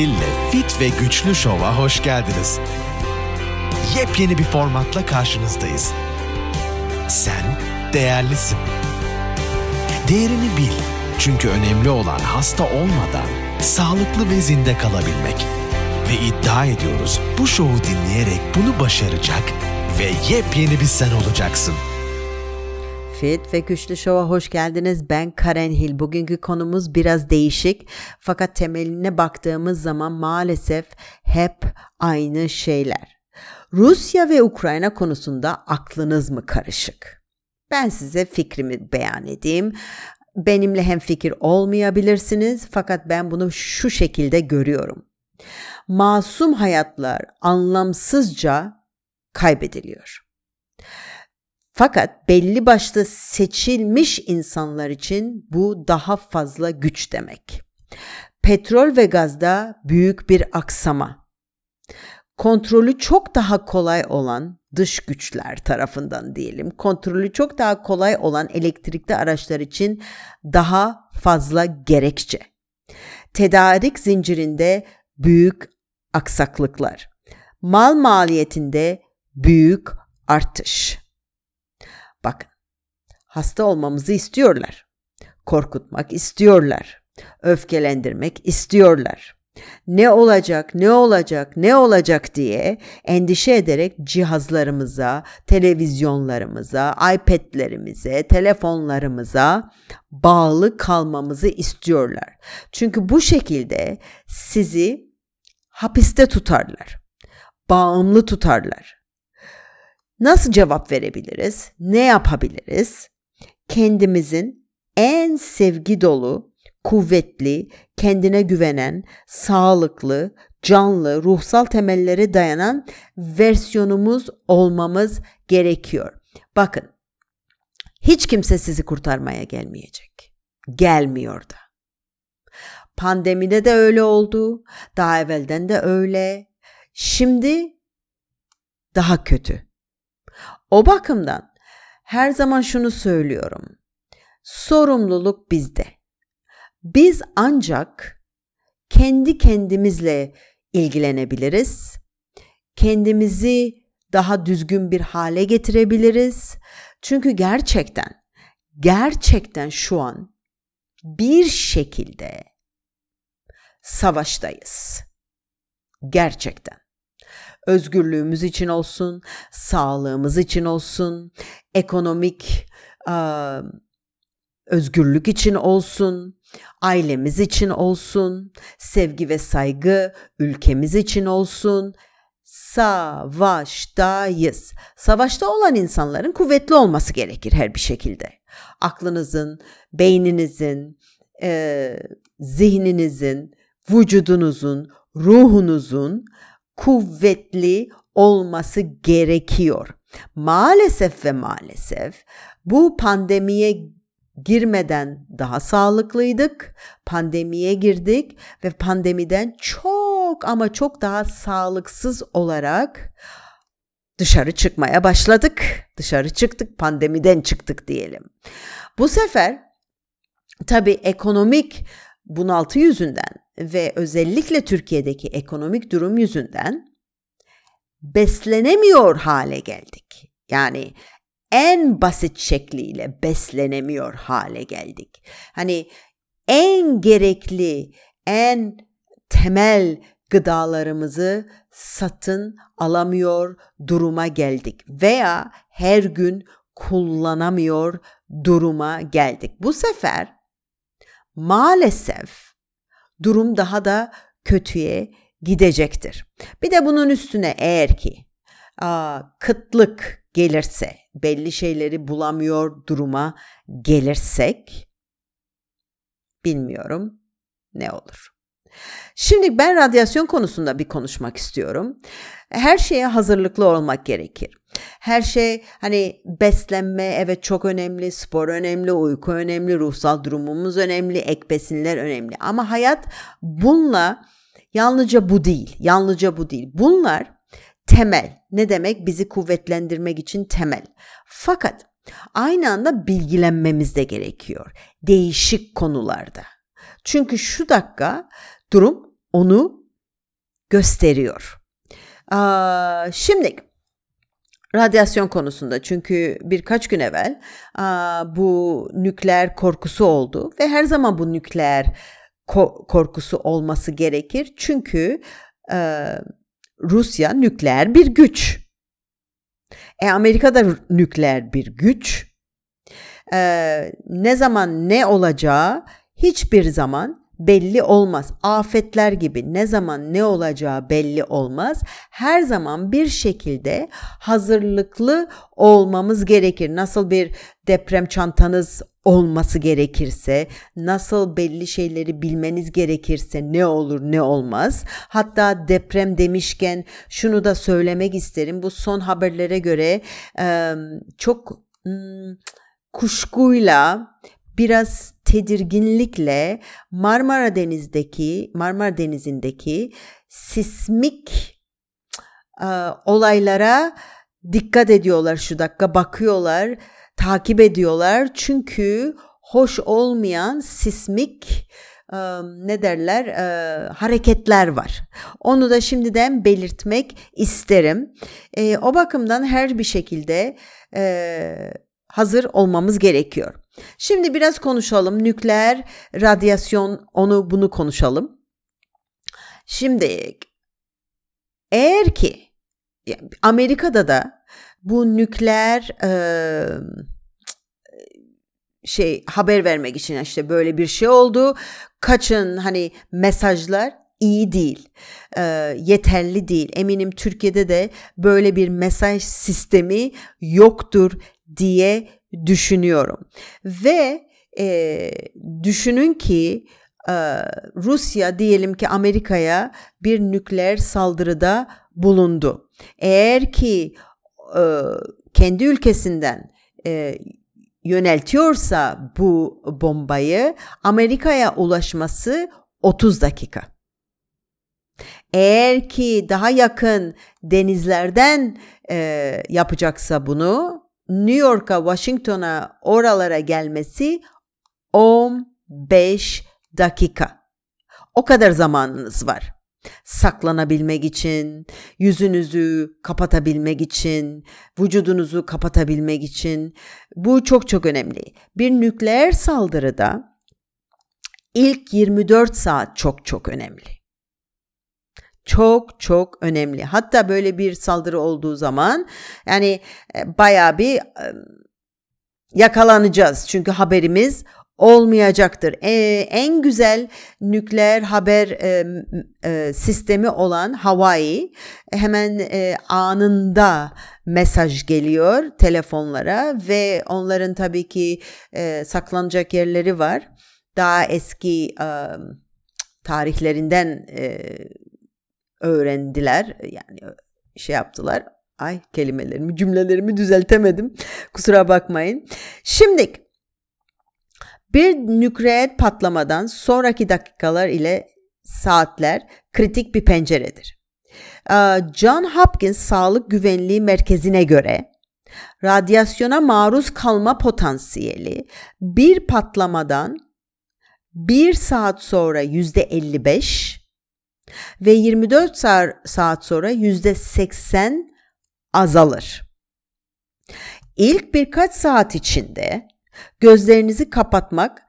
Hil'le Fit ve Güçlü Şov'a hoş geldiniz. Yepyeni bir formatla karşınızdayız. Sen değerlisin. Değerini bil. Çünkü önemli olan hasta olmadan sağlıklı ve zinde kalabilmek. Ve iddia ediyoruz bu şovu dinleyerek bunu başaracak ve yepyeni bir sen olacaksın. Fit ve Güçlü Şov'a hoş geldiniz. Ben Karen Hill. Bugünkü konumuz biraz değişik. Fakat temeline baktığımız zaman maalesef hep aynı şeyler. Rusya ve Ukrayna konusunda aklınız mı karışık? Ben size fikrimi beyan edeyim. Benimle hem fikir olmayabilirsiniz fakat ben bunu şu şekilde görüyorum. Masum hayatlar anlamsızca kaybediliyor. Fakat belli başlı seçilmiş insanlar için bu daha fazla güç demek. Petrol ve gazda büyük bir aksama. Kontrolü çok daha kolay olan dış güçler tarafından diyelim. Kontrolü çok daha kolay olan elektrikli araçlar için daha fazla gerekçe. Tedarik zincirinde büyük aksaklıklar. Mal maliyetinde büyük artış. Bakın, hasta olmamızı istiyorlar. Korkutmak istiyorlar. Öfkelendirmek istiyorlar. Ne olacak, ne olacak, ne olacak diye endişe ederek cihazlarımıza, televizyonlarımıza, iPad'lerimize, telefonlarımıza bağlı kalmamızı istiyorlar. Çünkü bu şekilde sizi hapiste tutarlar. Bağımlı tutarlar. Nasıl cevap verebiliriz? Ne yapabiliriz? Kendimizin en sevgi dolu, kuvvetli, kendine güvenen, sağlıklı, canlı, ruhsal temellere dayanan versiyonumuz olmamız gerekiyor. Bakın, hiç kimse sizi kurtarmaya gelmeyecek. Gelmiyor da. Pandemide de öyle oldu, daha evvelden de öyle. Şimdi daha kötü. O bakımdan her zaman şunu söylüyorum. Sorumluluk bizde. Biz ancak kendi kendimizle ilgilenebiliriz. Kendimizi daha düzgün bir hale getirebiliriz. Çünkü gerçekten gerçekten şu an bir şekilde savaştayız. Gerçekten özgürlüğümüz için olsun, sağlığımız için olsun, ekonomik uh, özgürlük için olsun, ailemiz için olsun, sevgi ve saygı ülkemiz için olsun. Savaştayız. Savaşta olan insanların kuvvetli olması gerekir her bir şekilde. Aklınızın, beyninizin, e, zihninizin, vücudunuzun, ruhunuzun kuvvetli olması gerekiyor. Maalesef ve maalesef bu pandemiye girmeden daha sağlıklıydık. Pandemiye girdik ve pandemiden çok ama çok daha sağlıksız olarak dışarı çıkmaya başladık. Dışarı çıktık, pandemiden çıktık diyelim. Bu sefer tabii ekonomik bunaltı yüzünden ve özellikle Türkiye'deki ekonomik durum yüzünden beslenemiyor hale geldik. Yani en basit şekliyle beslenemiyor hale geldik. Hani en gerekli, en temel gıdalarımızı satın alamıyor duruma geldik veya her gün kullanamıyor duruma geldik. Bu sefer maalesef durum daha da kötüye gidecektir. Bir de bunun üstüne eğer ki aa, kıtlık gelirse, belli şeyleri bulamıyor duruma gelirsek bilmiyorum ne olur. Şimdi ben radyasyon konusunda bir konuşmak istiyorum. Her şeye hazırlıklı olmak gerekir. Her şey hani beslenme evet çok önemli, spor önemli, uyku önemli, ruhsal durumumuz önemli, ek besinler önemli. Ama hayat bununla yalnızca bu değil, yalnızca bu değil. Bunlar temel. Ne demek? Bizi kuvvetlendirmek için temel. Fakat aynı anda bilgilenmemiz de gerekiyor. Değişik konularda. Çünkü şu dakika durum onu gösteriyor. Şimdi radyasyon konusunda çünkü birkaç gün evvel bu nükleer korkusu oldu ve her zaman bu nükleer korkusu olması gerekir çünkü Rusya nükleer bir güç. E Amerika da nükleer bir güç. E, ne zaman ne olacağı hiçbir zaman belli olmaz. Afetler gibi ne zaman ne olacağı belli olmaz. Her zaman bir şekilde hazırlıklı olmamız gerekir. Nasıl bir deprem çantanız olması gerekirse, nasıl belli şeyleri bilmeniz gerekirse ne olur ne olmaz. Hatta deprem demişken şunu da söylemek isterim. Bu son haberlere göre çok kuşkuyla biraz tedirginlikle Marmara Deniz'deki Marmara Denizi'ndeki sismik e, olaylara dikkat ediyorlar şu dakika bakıyorlar takip ediyorlar çünkü hoş olmayan sismik e, ne derler e, hareketler var. Onu da şimdiden belirtmek isterim. E, o bakımdan her bir şekilde e, hazır olmamız gerekiyor. Şimdi biraz konuşalım. Nükleer radyasyon onu bunu konuşalım. Şimdi eğer ki Amerika'da da bu nükleer e, şey haber vermek için işte böyle bir şey oldu. Kaçın hani mesajlar iyi değil, e, yeterli değil. Eminim Türkiye'de de böyle bir mesaj sistemi yoktur diye düşünüyorum. Ve e, düşünün ki e, Rusya diyelim ki Amerika'ya bir nükleer saldırıda bulundu. Eğer ki e, kendi ülkesinden e, yöneltiyorsa bu bombayı Amerika'ya ulaşması 30 dakika. Eğer ki daha yakın denizlerden e, yapacaksa bunu New York'a, Washington'a, oralara gelmesi 15 dakika. O kadar zamanınız var. Saklanabilmek için, yüzünüzü kapatabilmek için, vücudunuzu kapatabilmek için bu çok çok önemli. Bir nükleer saldırıda ilk 24 saat çok çok önemli çok çok önemli. Hatta böyle bir saldırı olduğu zaman yani e, baya bir e, yakalanacağız. Çünkü haberimiz olmayacaktır. Ee, en güzel nükleer haber e, e, sistemi olan Hawaii hemen e, anında mesaj geliyor telefonlara ve onların tabii ki e, saklanacak yerleri var. Daha eski e, tarihlerinden e, öğrendiler. Yani şey yaptılar. Ay kelimelerimi, cümlelerimi düzeltemedim. Kusura bakmayın. Şimdi bir nükleer patlamadan sonraki dakikalar ile saatler kritik bir penceredir. John Hopkins Sağlık Güvenliği Merkezi'ne göre radyasyona maruz kalma potansiyeli bir patlamadan bir saat sonra yüzde 55, ve 24 saat sonra %80 azalır. İlk birkaç saat içinde gözlerinizi kapatmak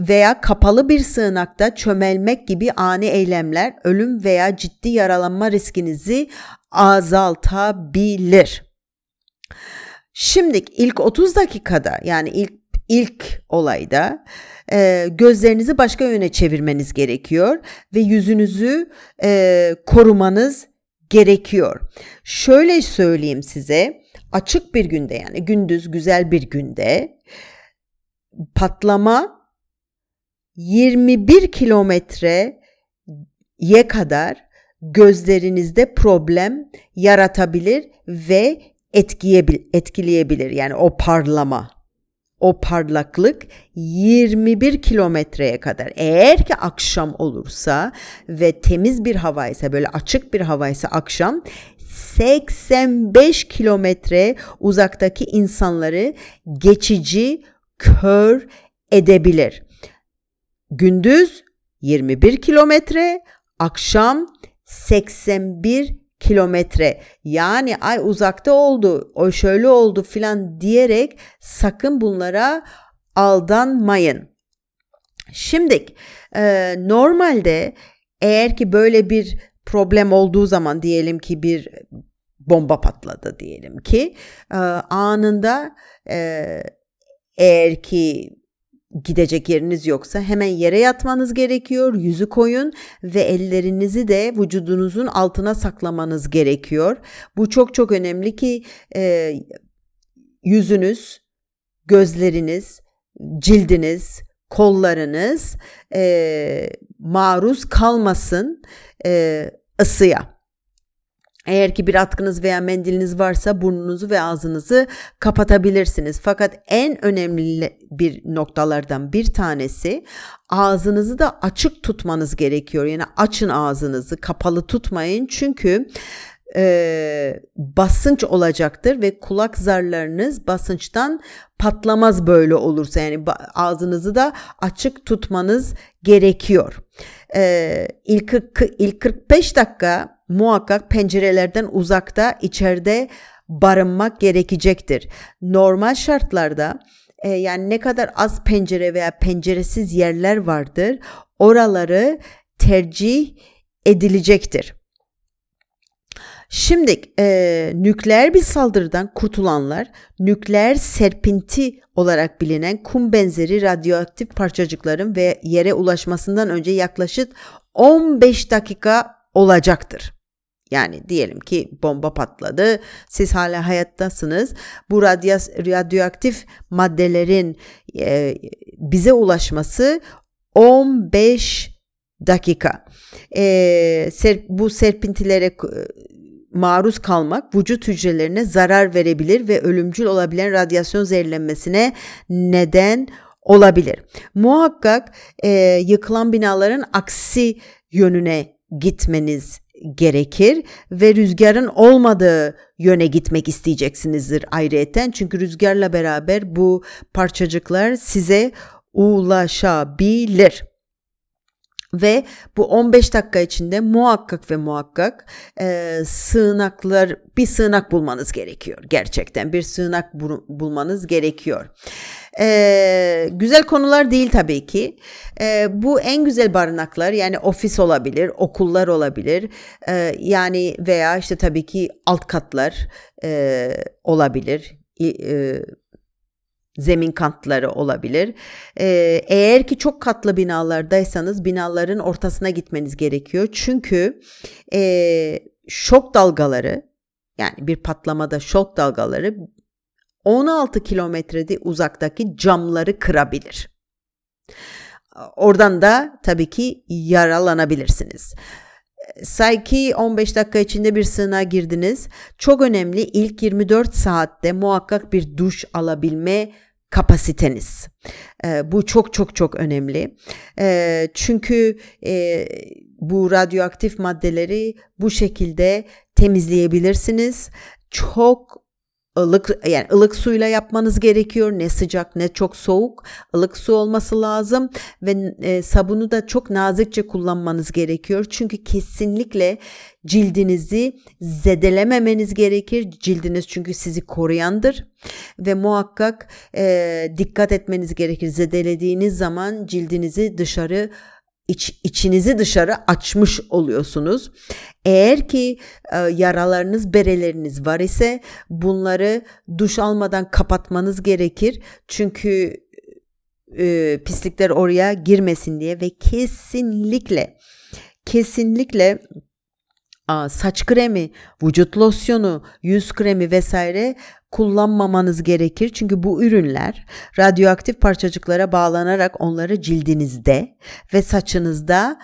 veya kapalı bir sığınakta çömelmek gibi ani eylemler ölüm veya ciddi yaralanma riskinizi azaltabilir. Şimdi ilk 30 dakikada yani ilk ilk olayda e, gözlerinizi başka yöne çevirmeniz gerekiyor ve yüzünüzü e, korumanız gerekiyor. Şöyle söyleyeyim size açık bir günde yani gündüz güzel bir günde patlama 21 kilometreye kadar gözlerinizde problem yaratabilir ve etkileyebilir. Yani o parlama o parlaklık 21 kilometreye kadar. Eğer ki akşam olursa ve temiz bir hava ise böyle açık bir hava ise akşam 85 kilometre uzaktaki insanları geçici kör edebilir. Gündüz 21 kilometre, akşam 81 kilometre yani ay uzakta oldu o şöyle oldu filan diyerek sakın bunlara aldanmayın. Şimdi e, normalde eğer ki böyle bir problem olduğu zaman diyelim ki bir bomba patladı diyelim ki e, anında e, eğer ki gidecek yeriniz yoksa hemen yere yatmanız gerekiyor. Yüzü koyun ve ellerinizi de vücudunuzun altına saklamanız gerekiyor. Bu çok çok önemli ki e, yüzünüz, gözleriniz, cildiniz, kollarınız e, maruz kalmasın e, ısıya. Eğer ki bir atkınız veya mendiliniz varsa burnunuzu ve ağzınızı kapatabilirsiniz. Fakat en önemli bir noktalardan bir tanesi ağzınızı da açık tutmanız gerekiyor. Yani açın ağzınızı, kapalı tutmayın. Çünkü e, basınç olacaktır ve kulak zarlarınız basınçtan patlamaz böyle olursa yani ağzınızı da açık tutmanız gerekiyor. E, ilk, ilk 45 dakika muhakkak pencerelerden uzakta içeride barınmak gerekecektir. Normal şartlarda e, yani ne kadar az pencere veya penceresiz yerler vardır oraları tercih edilecektir. Şimdi e, nükleer bir saldırıdan kurtulanlar nükleer serpinti olarak bilinen kum benzeri radyoaktif parçacıkların ve yere ulaşmasından önce yaklaşık 15 dakika olacaktır. Yani diyelim ki bomba patladı, siz hala hayattasınız. Bu radyas, radyoaktif maddelerin e, bize ulaşması 15 dakika. E, ser, bu serpintilere e, maruz kalmak vücut hücrelerine zarar verebilir ve ölümcül olabilen radyasyon zehirlenmesine neden olabilir. Muhakkak e, yıkılan binaların aksi yönüne gitmeniz gerekir ve rüzgarın olmadığı yöne gitmek isteyeceksinizdir ayrıyeten. Çünkü rüzgarla beraber bu parçacıklar size ulaşabilir ve bu 15 dakika içinde muhakkak ve muhakkak e, sığınaklar bir sığınak bulmanız gerekiyor gerçekten bir sığınak bulmanız gerekiyor. E, güzel konular değil tabii ki. E, bu en güzel barınaklar yani ofis olabilir, okullar olabilir. E, yani veya işte tabii ki alt katlar e, olabilir. E, zemin katları olabilir. Ee, eğer ki çok katlı binalardaysanız binaların ortasına gitmeniz gerekiyor. Çünkü e, şok dalgaları yani bir patlamada şok dalgaları 16 kilometrede uzaktaki camları kırabilir. Oradan da tabii ki yaralanabilirsiniz. Say ki 15 dakika içinde bir sığınağa girdiniz. Çok önemli ilk 24 saatte muhakkak bir duş alabilme kapasiteniz. E, bu çok çok çok önemli. E, çünkü e, bu radyoaktif maddeleri bu şekilde temizleyebilirsiniz. Çok ılık yani ılık suyla yapmanız gerekiyor. Ne sıcak ne çok soğuk. ılık su olması lazım ve e, sabunu da çok nazikçe kullanmanız gerekiyor. Çünkü kesinlikle cildinizi zedelememeniz gerekir. Cildiniz çünkü sizi koruyandır ve muhakkak e, dikkat etmeniz gerekir. Zedelediğiniz zaman cildinizi dışarı iç, içinizi dışarı açmış oluyorsunuz. Eğer ki e, yaralarınız, bereleriniz var ise bunları duş almadan kapatmanız gerekir. Çünkü e, pislikler oraya girmesin diye ve kesinlikle kesinlikle saç kremi, vücut losyonu, yüz kremi vesaire kullanmamanız gerekir. Çünkü bu ürünler radyoaktif parçacıklara bağlanarak onları cildinizde ve saçınızda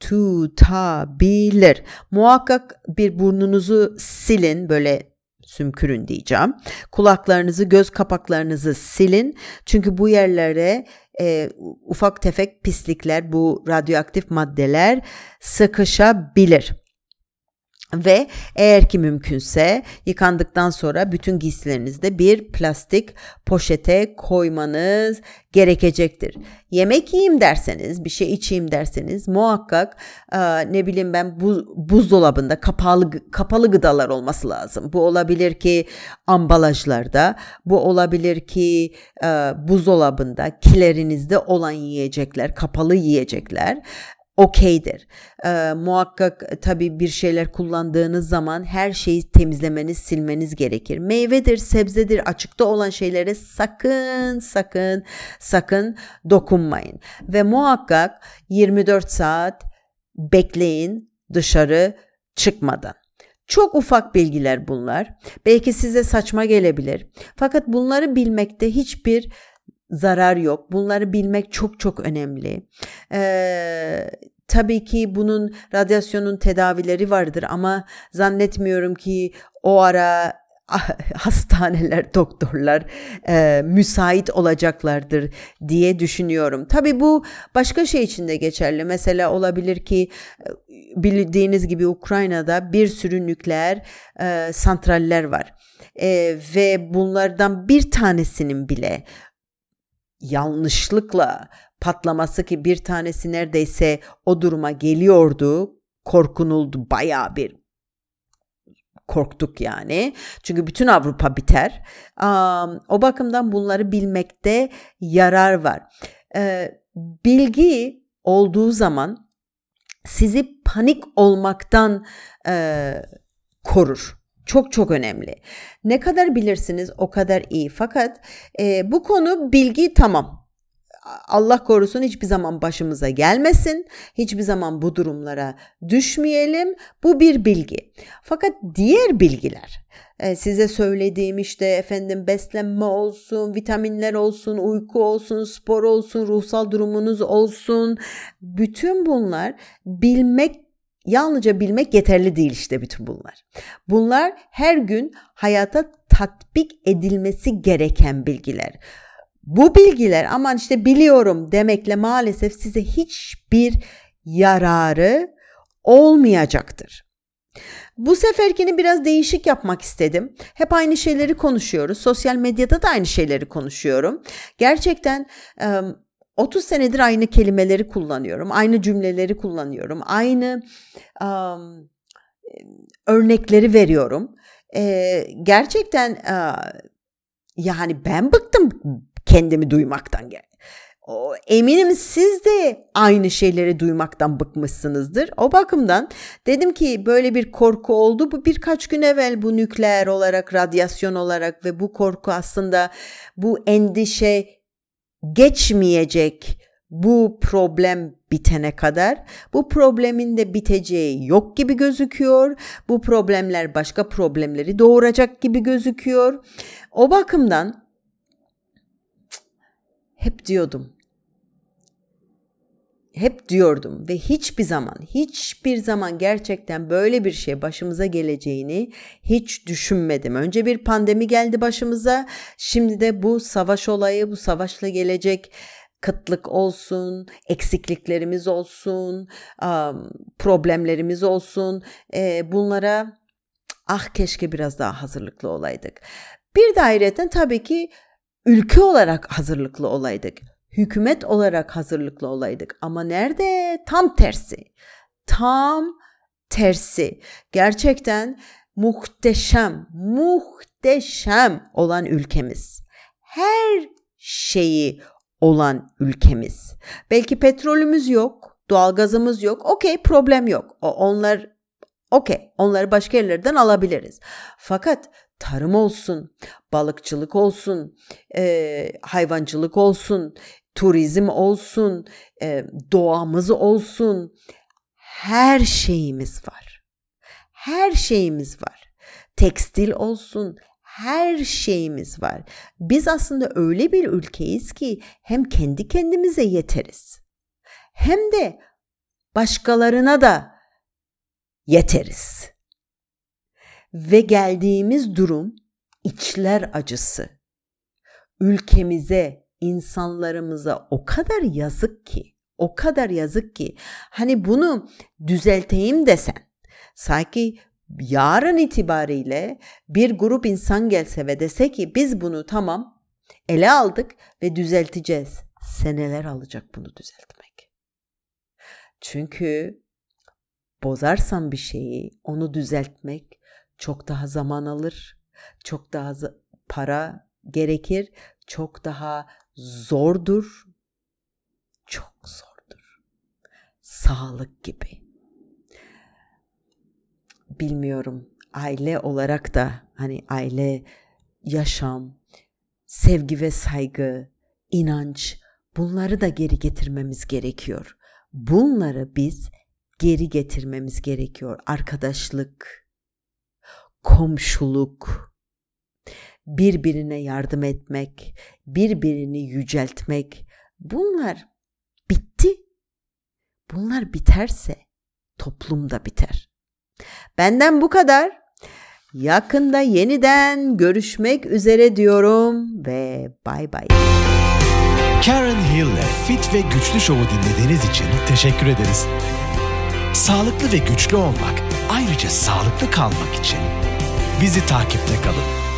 tutabilir. Muhakkak bir burnunuzu silin böyle sümkürün diyeceğim. Kulaklarınızı, göz kapaklarınızı silin. Çünkü bu yerlere e, ufak tefek pislikler, bu radyoaktif maddeler sıkışabilir. Ve eğer ki mümkünse yıkandıktan sonra bütün giysilerinizde bir plastik poşete koymanız gerekecektir. Yemek yiyeyim derseniz, bir şey içeyim derseniz muhakkak e, ne bileyim ben buz, buzdolabında kapalı kapalı gıdalar olması lazım. Bu olabilir ki ambalajlarda, bu olabilir ki e, buzdolabında, kilerinizde olan yiyecekler, kapalı yiyecekler okeydir. E, muhakkak tabii bir şeyler kullandığınız zaman her şeyi temizlemeniz, silmeniz gerekir. Meyvedir, sebzedir, açıkta olan şeylere sakın sakın sakın dokunmayın. Ve muhakkak 24 saat bekleyin dışarı çıkmadan. Çok ufak bilgiler bunlar. Belki size saçma gelebilir. Fakat bunları bilmekte hiçbir zarar yok. Bunları bilmek çok çok önemli. Ee, tabii ki bunun radyasyonun tedavileri vardır ama zannetmiyorum ki o ara hastaneler, doktorlar e, müsait olacaklardır diye düşünüyorum. Tabii bu başka şey için de geçerli. Mesela olabilir ki bildiğiniz gibi Ukrayna'da bir sürü nükleer e, santraller var. E, ve bunlardan bir tanesinin bile yanlışlıkla patlaması ki bir tanesi neredeyse o duruma geliyordu. Korkunuldu baya bir korktuk yani. Çünkü bütün Avrupa biter. Um, o bakımdan bunları bilmekte yarar var. Ee, bilgi olduğu zaman sizi panik olmaktan e, korur. Çok çok önemli. Ne kadar bilirsiniz o kadar iyi. Fakat e, bu konu bilgi tamam. Allah korusun hiçbir zaman başımıza gelmesin. Hiçbir zaman bu durumlara düşmeyelim. Bu bir bilgi. Fakat diğer bilgiler e, size söylediğim işte efendim beslenme olsun, vitaminler olsun, uyku olsun, spor olsun, ruhsal durumunuz olsun. Bütün bunlar bilmek Yalnızca bilmek yeterli değil işte bütün bunlar. Bunlar her gün hayata tatbik edilmesi gereken bilgiler. Bu bilgiler aman işte biliyorum demekle maalesef size hiçbir yararı olmayacaktır. Bu seferkini biraz değişik yapmak istedim. Hep aynı şeyleri konuşuyoruz. Sosyal medyada da aynı şeyleri konuşuyorum. Gerçekten 30 senedir aynı kelimeleri kullanıyorum. Aynı cümleleri kullanıyorum. Aynı um, örnekleri veriyorum. Ee, gerçekten uh, yani ben bıktım kendimi duymaktan. O, eminim siz de aynı şeyleri duymaktan bıkmışsınızdır. O bakımdan dedim ki böyle bir korku oldu. Bu birkaç gün evvel bu nükleer olarak, radyasyon olarak ve bu korku aslında bu endişe geçmeyecek bu problem bitene kadar bu problemin de biteceği yok gibi gözüküyor. Bu problemler başka problemleri doğuracak gibi gözüküyor. O bakımdan hep diyordum. Hep diyordum ve hiçbir zaman, hiçbir zaman gerçekten böyle bir şey başımıza geleceğini hiç düşünmedim. Önce bir pandemi geldi başımıza, şimdi de bu savaş olayı, bu savaşla gelecek kıtlık olsun, eksikliklerimiz olsun, problemlerimiz olsun. E, bunlara ah keşke biraz daha hazırlıklı olaydık. Bir de ayrıca tabii ki ülke olarak hazırlıklı olaydık. Hükümet olarak hazırlıklı olaydık. Ama nerede? Tam tersi. Tam tersi. Gerçekten muhteşem, muhteşem olan ülkemiz. Her şeyi olan ülkemiz. Belki petrolümüz yok, doğalgazımız yok. Okey problem yok. Onlar okey onları başka yerlerden alabiliriz. Fakat tarım olsun, balıkçılık olsun, e, hayvancılık olsun, turizm olsun, e, doğamız olsun. Her şeyimiz var. Her şeyimiz var. Tekstil olsun, her şeyimiz var. Biz aslında öyle bir ülkeyiz ki hem kendi kendimize yeteriz. Hem de başkalarına da yeteriz. Ve geldiğimiz durum içler acısı. Ülkemize, insanlarımıza o kadar yazık ki, o kadar yazık ki. Hani bunu düzelteyim desen, sanki yarın itibariyle bir grup insan gelse ve dese ki biz bunu tamam ele aldık ve düzelteceğiz. Seneler alacak bunu düzeltmek. Çünkü bozarsan bir şeyi onu düzeltmek çok daha zaman alır. Çok daha para gerekir. Çok daha zordur. Çok zordur. Sağlık gibi. Bilmiyorum. Aile olarak da hani aile yaşam, sevgi ve saygı, inanç bunları da geri getirmemiz gerekiyor. Bunları biz geri getirmemiz gerekiyor. Arkadaşlık, komşuluk, birbirine yardım etmek, birbirini yüceltmek bunlar bitti. Bunlar biterse toplum da biter. Benden bu kadar. Yakında yeniden görüşmek üzere diyorum ve bay bay. Karen Hill'le Fit ve Güçlü Show'u dinlediğiniz için teşekkür ederiz. Sağlıklı ve güçlü olmak, ayrıca sağlıklı kalmak için bizi takipte kalın.